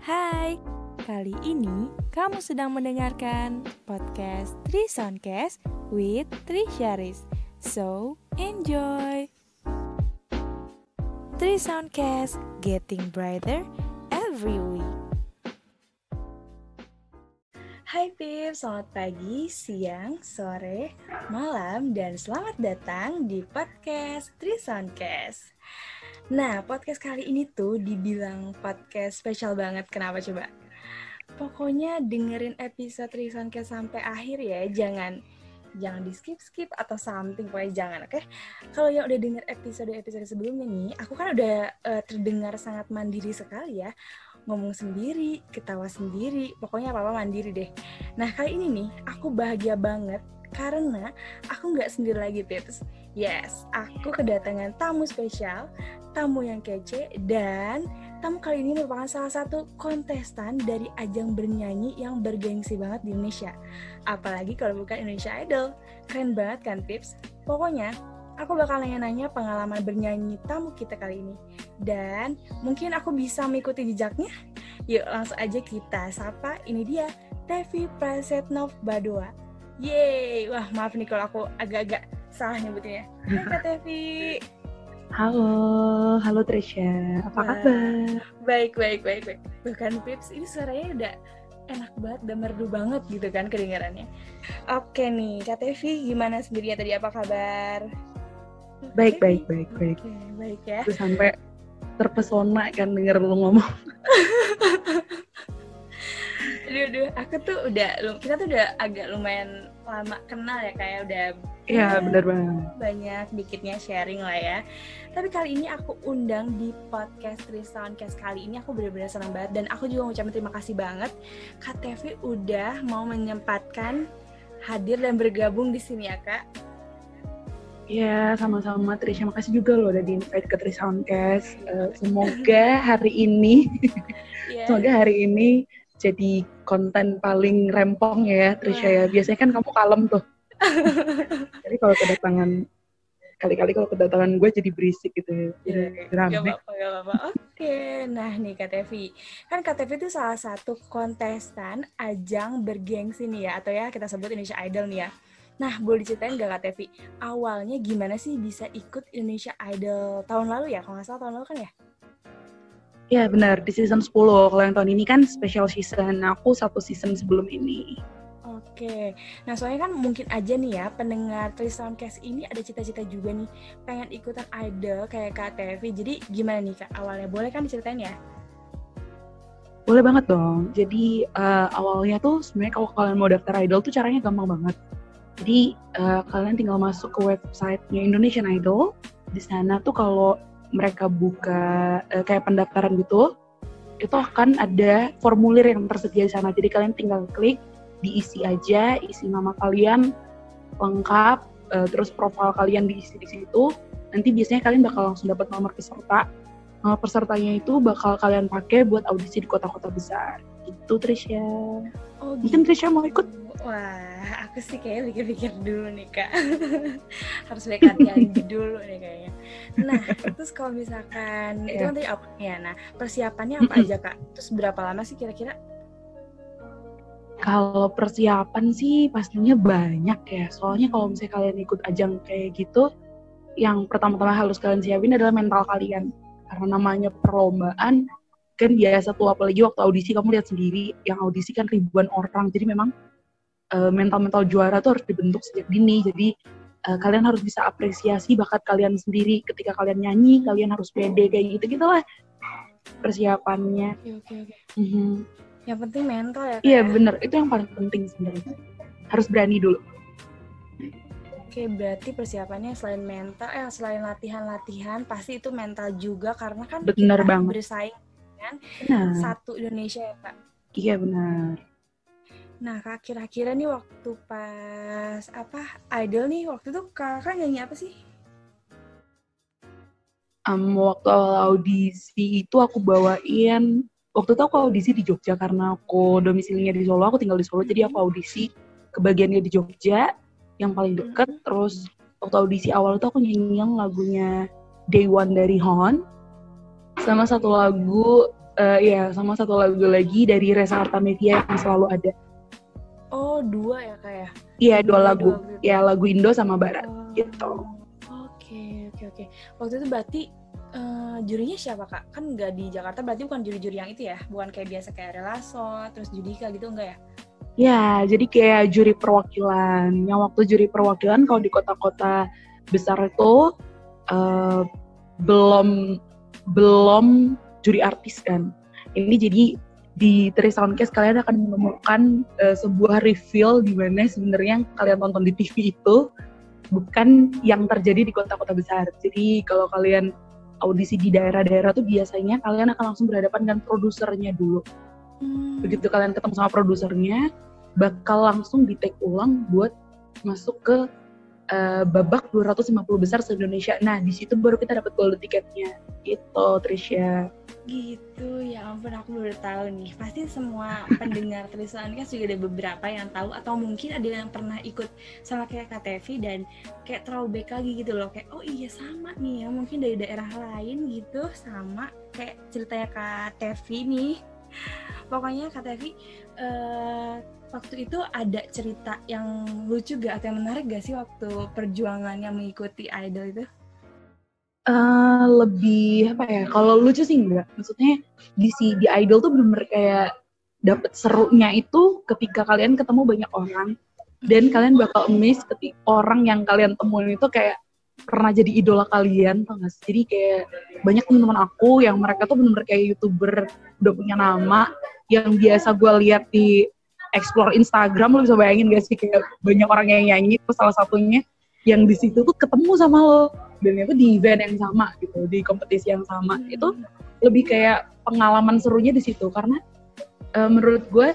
Hai, kali ini kamu sedang mendengarkan podcast Tri Soundcast with Tri Syaris. So, enjoy! Tri Soundcast, getting brighter every week. Hai Pips, selamat pagi, siang, sore, malam, dan selamat datang di podcast Tri Soundcast. Nah, podcast kali ini tuh dibilang podcast spesial banget. Kenapa coba? Pokoknya dengerin episode Risoncast sampai akhir ya. Jangan jangan di skip skip atau something pokoknya jangan oke okay? kalau yang udah denger episode episode sebelumnya nih aku kan udah uh, terdengar sangat mandiri sekali ya ngomong sendiri ketawa sendiri pokoknya apa apa mandiri deh nah kali ini nih aku bahagia banget karena aku nggak sendiri lagi tips yes aku kedatangan tamu spesial tamu yang kece dan tamu kali ini merupakan salah satu kontestan dari ajang bernyanyi yang bergengsi banget di Indonesia. Apalagi kalau bukan Indonesia Idol. Keren banget kan tips? Pokoknya aku bakal nanya-nanya pengalaman bernyanyi tamu kita kali ini. Dan mungkin aku bisa mengikuti jejaknya. Yuk langsung aja kita sapa. Ini dia Tevi Prasetnov Badoa. Yeay, wah maaf nih kalau aku agak-agak salah nyebutnya. Hai Kak Tevi. Halo, halo Trisha, apa Wah, kabar? Baik, baik, baik, baik. Bukan Pips, ini suaranya udah enak banget dan merdu banget gitu kan kedengarannya. Oke nih, Kak Tevi gimana sendirinya tadi apa kabar? Baik, baik, baik, baik. Oke, baik ya. Terus sampai terpesona kan denger lu ngomong. aduh, aduh, aku tuh udah, kita tuh udah agak lumayan lama kenal ya kayak udah Iya benar banget. Banyak dikitnya sharing lah ya. Tapi kali ini aku undang di podcast Soundcast kali ini aku benar-benar senang banget dan aku juga ngucapin terima kasih banget Kak Tevi udah mau menyempatkan hadir dan bergabung di sini ya Kak. Ya, sama-sama Trisha. Makasih juga loh udah di-invite ke Tri Soundcast. Uh, semoga hari ini, yeah. semoga hari ini jadi konten paling rempong ya Trisha ya. Biasanya kan kamu kalem tuh. Jadi kalau kedatangan kali-kali kalau kedatangan gue jadi berisik gitu ya. Gak apa-apa, gak apa-apa. Oke, nah nih Kak Tevi. Kan Kak Tevi itu salah satu kontestan ajang bergengsi nih ya, atau ya kita sebut Indonesia Idol nih ya. Nah, boleh diceritain gak Kak Tevi, awalnya gimana sih bisa ikut Indonesia Idol tahun lalu ya? Kalau nggak salah tahun lalu kan ya? Ya benar, di season 10. Kalau yang tahun ini kan special season. Aku satu season sebelum ini. Oke, nah soalnya kan mungkin aja nih ya pendengar Soundcast ini ada cita-cita juga nih pengen ikutan idol kayak Kak Tevi. Jadi gimana nih Kak awalnya? Boleh kan diceritain ya? Boleh banget dong. Jadi uh, awalnya tuh sebenarnya kalau kalian mau daftar idol tuh caranya gampang banget. Jadi uh, kalian tinggal masuk ke websitenya Indonesian Idol. Di sana tuh kalau mereka buka uh, kayak pendaftaran gitu, itu akan ada formulir yang tersedia di sana. Jadi kalian tinggal klik diisi aja isi nama kalian lengkap uh, terus profil kalian diisi di situ. Nanti biasanya kalian bakal langsung dapat nomor peserta. Nomor pesertanya itu bakal kalian pakai buat audisi di kota-kota besar. Itu Trisha. Oh, gitu. mungkin Trisha mau ikut wah aku sih kayak pikir-pikir dulu nih kak harus baik hati dulu nih kayaknya nah terus kalau misalkan yeah. itu nanti apa ya nah persiapannya apa aja kak terus berapa lama sih kira-kira kalau persiapan sih pastinya banyak ya. Soalnya kalau misalnya kalian ikut ajang kayak gitu, yang pertama-tama harus kalian siapin adalah mental kalian. Karena namanya perlombaan, kan biasa tuh apalagi waktu audisi kamu lihat sendiri, yang audisi kan ribuan orang. Jadi memang mental-mental juara tuh harus dibentuk sejak dini. Jadi uh, kalian harus bisa apresiasi bakat kalian sendiri. Ketika kalian nyanyi, kalian harus pede kayak gitu-gitu lah persiapannya. Oke, oke, oke. Mm -hmm. Yang penting mental ya. Iya bener, itu yang paling penting sebenarnya. Harus berani dulu. Oke, berarti persiapannya selain mental, eh selain latihan-latihan, pasti itu mental juga karena kan bener kita banget. bersaing dengan benar. satu Indonesia ya kak. Iya benar. Nah kak, kira-kira nih waktu pas apa idol nih waktu itu kakak nyanyi apa sih? Um, waktu awal audisi itu aku bawain waktu itu aku audisi di Jogja karena aku domisilinya di Solo, aku tinggal di Solo, jadi aku audisi kebagiannya di Jogja yang paling deket. Terus waktu audisi awal itu aku nyanyi yang lagunya Day One dari Hon, sama satu lagu uh, ya sama satu lagu lagi dari Reza Artamevia yang selalu ada. Oh dua ya kayak? Ya? Iya dua, dua lagu, dua, ya lagu Indo sama Barat oh, gitu. Oke oke oke. Waktu itu berarti uh, jurinya siapa kak? Kan nggak di Jakarta berarti bukan juri-juri yang itu ya? Bukan kayak biasa kayak Relaso, terus Judika gitu enggak ya? Ya, jadi kayak juri perwakilan. Yang waktu juri perwakilan kalau di kota-kota besar itu uh, belum belum juri artis kan. Ini jadi di Tri Soundcast kalian akan menemukan uh, sebuah reveal di mana sebenarnya yang kalian tonton di TV itu bukan yang terjadi di kota-kota besar. Jadi kalau kalian audisi di daerah-daerah tuh biasanya kalian akan langsung berhadapan dengan produsernya dulu. Hmm. Begitu kalian ketemu sama produsernya, bakal langsung di take ulang buat masuk ke uh, babak 250 besar se-Indonesia. Nah, di situ baru kita dapat gold tiketnya. Gitu, Trisha. Gitu, ya ampun aku baru tahu nih. Pasti semua pendengar Tristan kan juga ada beberapa yang tahu atau mungkin ada yang pernah ikut sama kayak KTV dan kayak throwback lagi gitu loh. Kayak oh iya sama nih ya, mungkin dari daerah lain gitu sama kayak ceritanya KTV nih. Pokoknya KTV uh, eh, waktu itu ada cerita yang lucu gak atau yang menarik gak sih waktu perjuangannya mengikuti idol itu? Uh, lebih apa ya? Kalau lucu sih enggak. Maksudnya di si di idol tuh bener-bener kayak dapet serunya itu ketika kalian ketemu banyak orang dan hmm. kalian bakal miss ketika orang yang kalian temuin itu kayak pernah jadi idola kalian tau gak sih? Jadi kayak banyak teman-teman aku yang mereka tuh bener-bener kayak youtuber udah punya nama yang biasa gue lihat di explore Instagram lo bisa bayangin gak sih kayak banyak orang yang nyanyi terus salah satunya yang di situ tuh ketemu sama lo dan itu di event yang sama gitu di kompetisi yang sama. Hmm. itu lebih kayak pengalaman serunya di situ. Karena uh, menurut gue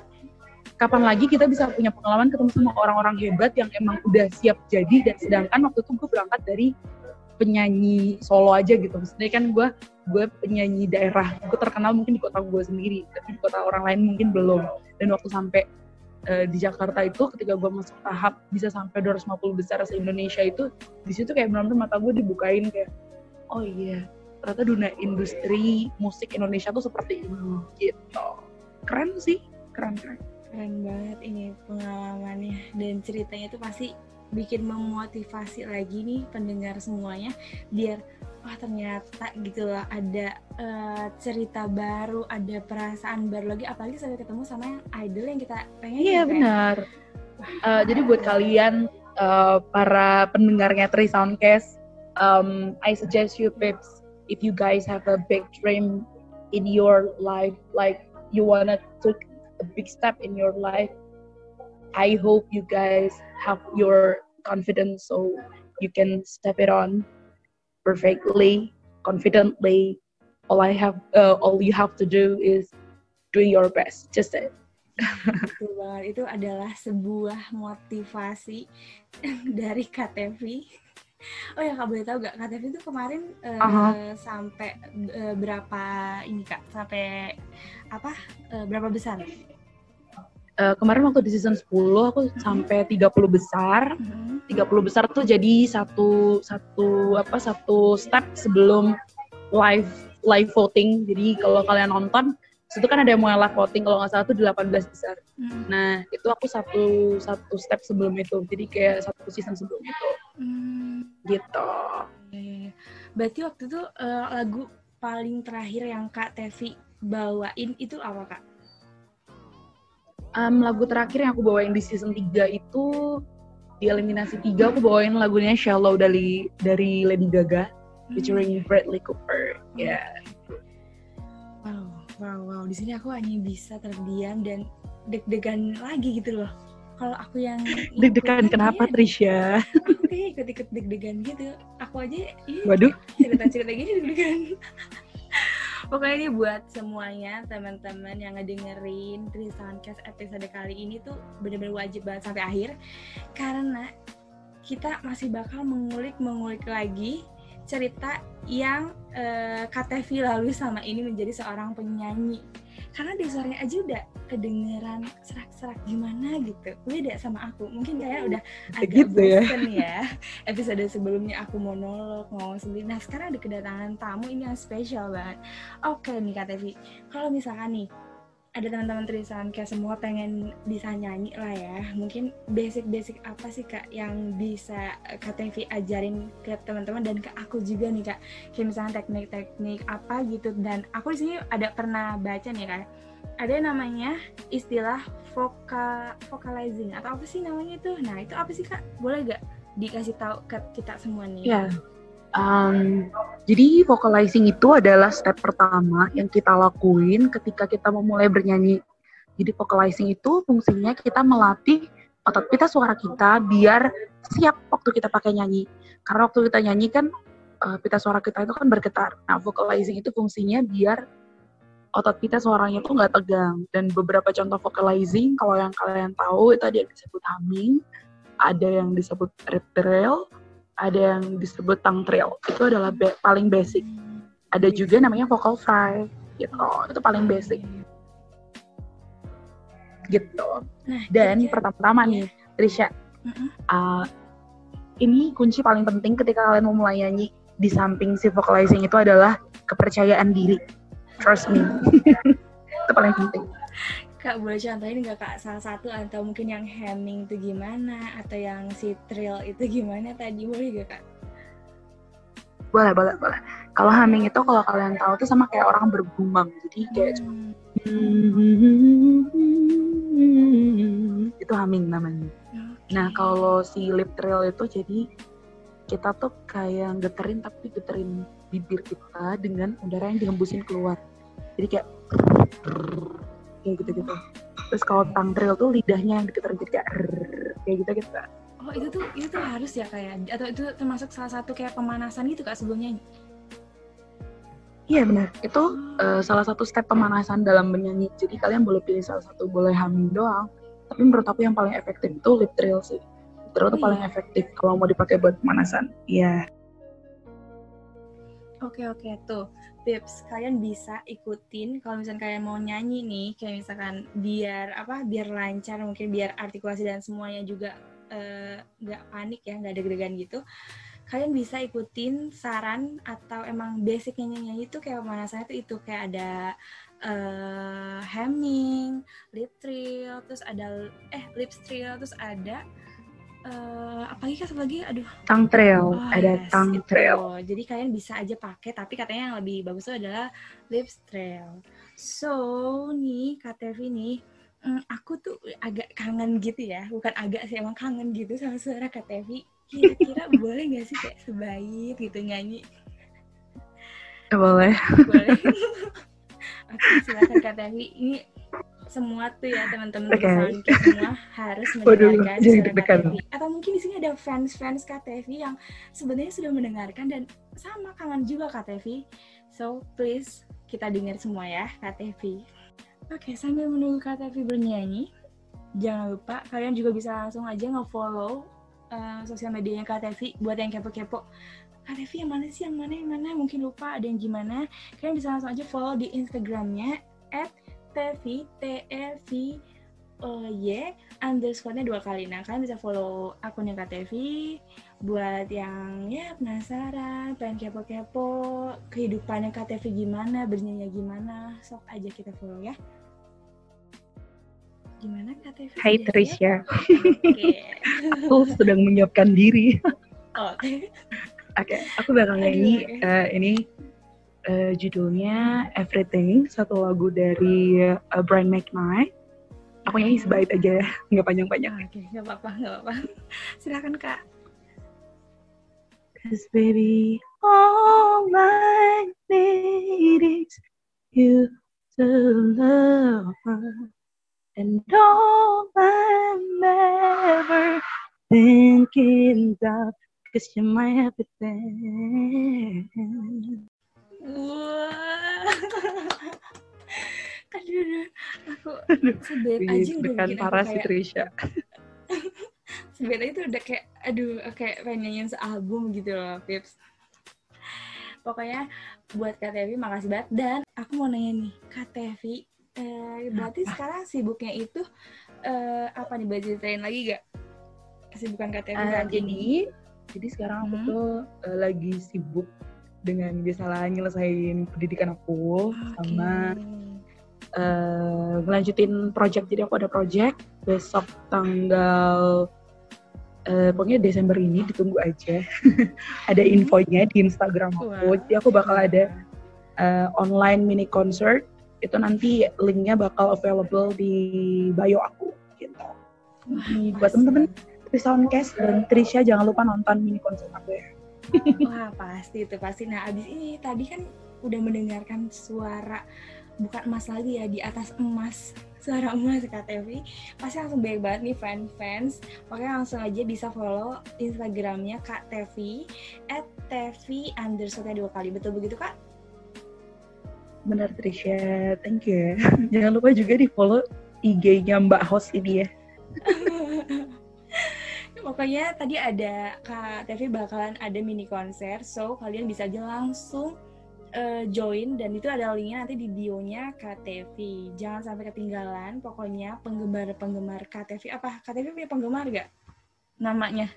kapan lagi kita bisa punya pengalaman ketemu sama orang-orang hebat yang emang udah siap jadi. Dan sedangkan waktu itu gue berangkat dari penyanyi solo aja gitu. Maksudnya kan gue gue penyanyi daerah. Gue terkenal mungkin di kota gue sendiri tapi di kota orang lain mungkin belum. Dan waktu sampai uh, di Jakarta itu ketika gue masuk tahap bisa sampai 250 besar se Indonesia itu di situ kayak benar-benar mata gue dibukain kayak oh iya ternyata dunia industri musik Indonesia tuh seperti ini gitu. Keren sih keren keren. Keren banget ini pengalamannya. Dan ceritanya tuh pasti bikin memotivasi lagi nih pendengar semuanya biar wah ternyata gitu loh ada uh, cerita baru, ada perasaan baru lagi apalagi sampai ketemu sama yang idol yang kita pengen. Iya kan? benar. Uh, jadi buat kalian uh, para pendengarnya Tri Soundcast, um, I suggest you Pips, if you guys have a big dream in your life, like you wanna take a big step in your life, I hope you guys have your confidence so you can step it on perfectly, confidently. All I have, uh, all you have to do is doing your best. Just it. Betul banget. Itu adalah sebuah motivasi dari KTV. Oh ya kak boleh tahu gak KTV itu kemarin uh, uh-huh. sampai uh, berapa ini kak? Sampai apa? Uh, berapa besar? uh, kemarin waktu di season 10 aku hmm. sampai 30 besar. Hmm. 30 besar tuh jadi satu satu apa satu step sebelum live live voting. Jadi kalau kalian nonton situ kan ada yang mau live voting kalau nggak salah tuh 18 besar. Hmm. Nah, itu aku satu satu step sebelum itu. Jadi kayak satu season sebelum itu. Hmm. Gitu. Berarti waktu itu uh, lagu paling terakhir yang Kak Tevi bawain itu apa Kak? um, lagu terakhir yang aku bawain di season 3 itu di eliminasi 3 aku bawain lagunya Shallow dari dari Lady Gaga featuring hmm. Bradley Cooper. Ya. Yeah. Wow, wow, wow. Di sini aku hanya bisa terdiam dan deg-degan lagi gitu loh. Kalau aku yang deg-degan kenapa Trisha? Aku kayak ikut-ikut deg-degan gitu. Aku aja Waduh. cerita-cerita gini deg-degan. Pokoknya ini buat semuanya teman-teman yang ngedengerin Tri Soundcast episode kali ini tuh bener-bener wajib banget sampai akhir. Karena kita masih bakal mengulik-mengulik lagi cerita yang uh, KTV lalui sama ini menjadi seorang penyanyi karena di suaranya aja udah kedengeran serak-serak gimana gitu. Beda sama aku. Mungkin kayak udah agak gitu ya. bosen ya. Episode sebelumnya aku monolog ngomong sendiri. Nah sekarang ada kedatangan tamu. Ini yang spesial banget. Oke nih Kak Tevi. Kalau misalkan nih ada teman-teman Trisan kayak semua pengen bisa nyanyi lah ya. Mungkin basic-basic apa sih kak yang bisa Kak Tevi ajarin ke teman-teman dan ke aku juga nih kak? Kayak misalnya teknik-teknik apa gitu. Dan aku di sini ada pernah baca nih kak. Ada namanya istilah vokal vocalizing atau apa sih namanya itu? Nah itu apa sih kak? Boleh gak dikasih tahu ke kita semua nih? Ya Um, jadi vocalizing itu adalah step pertama yang kita lakuin ketika kita memulai bernyanyi. Jadi vocalizing itu fungsinya kita melatih otot pita suara kita biar siap waktu kita pakai nyanyi. Karena waktu kita nyanyi kan uh, pita suara kita itu kan bergetar. Nah vocalizing itu fungsinya biar otot pita suaranya itu nggak tegang. Dan beberapa contoh vocalizing kalau yang kalian tahu itu ada yang disebut humming, ada yang disebut rip trail, ada yang disebut tongue trail. Itu adalah be paling basic. Ada juga namanya vocal fry. Gitu. Itu paling basic. Gitu. Nah, dan pertama-tama nih Trisha. Uh, ini kunci paling penting ketika kalian mau mulai nyanyi di samping si vocalizing itu adalah kepercayaan diri. Trust me. Itu paling penting Kak boleh contohin nggak kak salah satu atau mungkin yang hemming itu gimana atau yang si trill itu gimana tadi boleh gak kak? Boleh boleh boleh. Kalau humming itu kalau kalian tahu tuh sama kayak orang bergumam jadi kayak hmm. cuma itu humming namanya. Okay. Nah kalau si lip trill itu jadi kita tuh kayak geterin tapi geterin bibir kita dengan udara yang diembusin keluar. Jadi kayak kayak gitu-gitu terus kalau tangtril tuh lidahnya yang diketar gitu kayak kayak gitu gitu oh itu tuh itu tuh harus ya kayak atau itu termasuk salah satu kayak pemanasan gitu kak sebelumnya Iya benar, itu uh, salah satu step pemanasan dalam menyanyi. Jadi kalian boleh pilih salah satu, boleh humming doang. Tapi menurut aku yang paling efektif itu lip trill sih. Lip trill itu oh, paling iya. efektif kalau mau dipakai buat pemanasan. Iya. Oke oke tuh. Tips kalian bisa ikutin kalau misalnya kalian mau nyanyi nih kayak misalkan biar apa biar lancar mungkin biar artikulasi dan semuanya juga eh, nggak uh, panik ya nggak deg-degan gitu kalian bisa ikutin saran atau emang basic nyanyi itu kayak pemanasannya tuh itu kayak ada uh, hemming, lip trill, terus ada eh lip trill, terus ada uh, apalagi kan lagi aduh. Tang trail oh, ada yes, tang trail. Jadi kalian bisa aja pakai tapi katanya yang lebih bagus itu adalah lips trail. So nih KTV nih mm, aku tuh agak kangen gitu ya. Bukan agak sih emang kangen gitu sama suara KTV kira-kira boleh gak sih kayak sebaik gitu nyanyi? Boleh. Boleh. Oke, silakan KTV. Ini semua tuh ya teman-teman okay. semua harus mendengarkan suara KTV. Atau mungkin di sini ada fans-fans KTV yang sebenarnya sudah mendengarkan dan sama kangen juga KTV. So please kita dengar semua ya KTV. Oke, okay, sambil menunggu KTV bernyanyi, jangan lupa kalian juga bisa langsung aja nge-follow uh, sosial medianya KTV buat yang kepo-kepo. KTV yang mana sih, yang mana, yang mana, mungkin lupa ada yang gimana. Kalian bisa langsung aja follow di Instagramnya at Tevi T E V Y underscore-nya dua kali. Nah, kalian bisa follow akunnya Kak Tevi buat yang ya penasaran, pengen kepo-kepo kehidupannya Kak Tevi gimana, bernyanyi gimana, sok aja kita follow ya. Gimana Kak Tevi? Hai Trisha. Okay. aku sedang menyiapkan diri. Oke. Oke, okay, aku bakal nyanyi uh, ini uh, judulnya Everything, satu lagu dari uh, Brian McKnight. Aku nyanyi sebaik aja ya, nggak panjang-panjang. Oke, okay, nggak apa-apa, nggak apa-apa. Silakan kak. Cause baby, all I need is you to love And all I'm ever thinking of Cause you're my everything Wah. aduh, aduh, aku sebet aja udah bikin parah si Trisha. sebet aja tuh udah kayak, aduh, kayak pengen nyanyiin sealbum gitu loh, Pips. Pokoknya buat Kak Tevi makasih banget dan aku mau nanya nih Kak Tevi, eh, berarti sekarang sibuknya itu eh, apa nih belajar train lagi gak? Kesibukan Kak Tevi Uh, jadi, jadi sekarang aku Mhm. tuh uh, lagi sibuk dengan biasalah nyelesain pendidikan aku sama uh, ngelanjutin project. Jadi aku ada project besok tanggal uh, pokoknya Desember ini ditunggu aja. ada Mhm. infonya di Instagram aku. Wow. Jadi aku bakal ada uh, online mini concert. Itu nanti linknya bakal available di bio aku gitu. Jadi buat temen-temen Soundcast dan Trisha jangan lupa nonton mini concert aku ya. Wah pasti itu pasti. Nah abis ini tadi kan udah mendengarkan suara bukan emas lagi ya di atas emas suara emas Kak Tevi pasti langsung banyak banget nih fan-fans makanya langsung aja bisa follow Instagramnya Kak Tevi at Tevi underscore dua kali betul begitu Kak? Bener Trisha, thank you ya. Jangan lupa juga di follow IG-nya Mbak Host ini ya. Pokoknya tadi ada Kak Tevi bakalan ada mini konser, so kalian bisa aja langsung eh, join dan itu ada linknya nanti di bio-nya Kak Tevi. Jangan sampai ketinggalan. Pokoknya penggemar-penggemar Kak Tevi apa Kak Tevi punya penggemar gak? Namanya?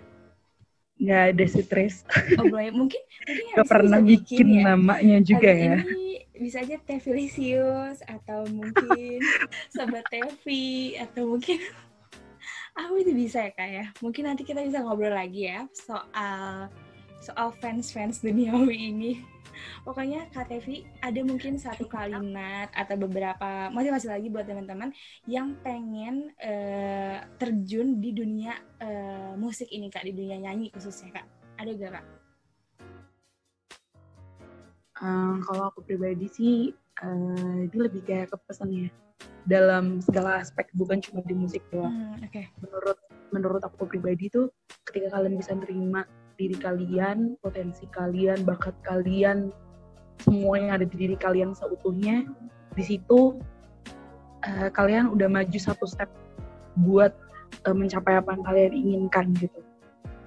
Nggak ada sih Tris. Oh boleh. Mungkin mungkin Gak pernah bikin ya. namanya juga Habis ya. Ini bisa aja Tevilisius atau mungkin Sobat Tevi atau mungkin aku itu bisa ya kak ya. Mungkin nanti kita bisa ngobrol lagi ya soal soal fans-fans duniawi ini. Pokoknya Kak Tevi ada mungkin satu kalimat atau beberapa masih-masih lagi buat teman-teman yang pengen eh, terjun di dunia eh, musik ini kak di dunia nyanyi khususnya kak. Ada gak kak? Eh, kalau aku pribadi sih, eh, ini lebih kayak ke pesan ya. Dalam segala aspek, bukan cuma di musik doang. Hmm, Oke. Menurut menurut aku pribadi tuh, ketika kalian bisa nerima diri kalian, potensi kalian, bakat kalian, semua yang ada di diri kalian seutuhnya, di situ eh, kalian udah maju satu step buat eh, mencapai apa yang kalian inginkan gitu.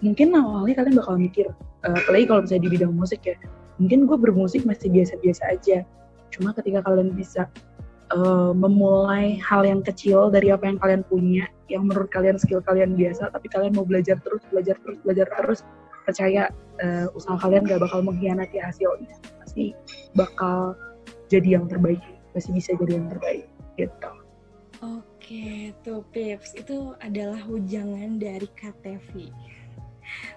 Mungkin awalnya kalian bakal mikir, eh, apalagi kalau misalnya di bidang musik ya, mungkin gue bermusik masih biasa-biasa aja. Cuma ketika kalian bisa eh, memulai hal yang kecil dari apa yang kalian punya, yang menurut kalian skill kalian biasa, tapi kalian mau belajar terus, belajar terus, belajar terus, percaya eh, usaha kalian gak bakal mengkhianati hasilnya. Pasti bakal jadi yang terbaik, pasti bisa jadi yang terbaik gitu. Oke, tuh Pips, itu adalah hujangan dari KTV.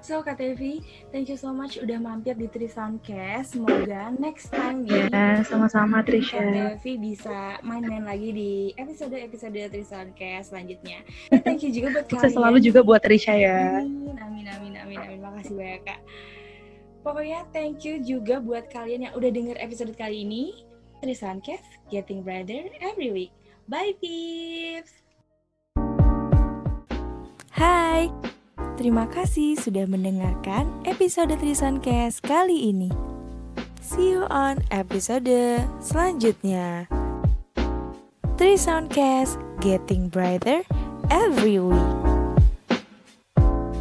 So KTV, thank you so much udah mampir di Tri Soundcast. Semoga next time nih Ya, sama-sama Trisha. KTV bisa main-main lagi di episode-episode Tri Soundcast selanjutnya. Dan thank you juga buat kalian. selalu juga buat Trisha ya. Amin, amin, amin, amin, amin. Makasih banyak kak. Pokoknya thank you juga buat kalian yang udah denger episode kali ini. Tri Soundcast, Getting Better Every Week. Bye, Pips! Hai, terima kasih sudah mendengarkan episode Trisoncast kali ini. See you on episode selanjutnya. Trisoncast, Getting Brighter Every Week.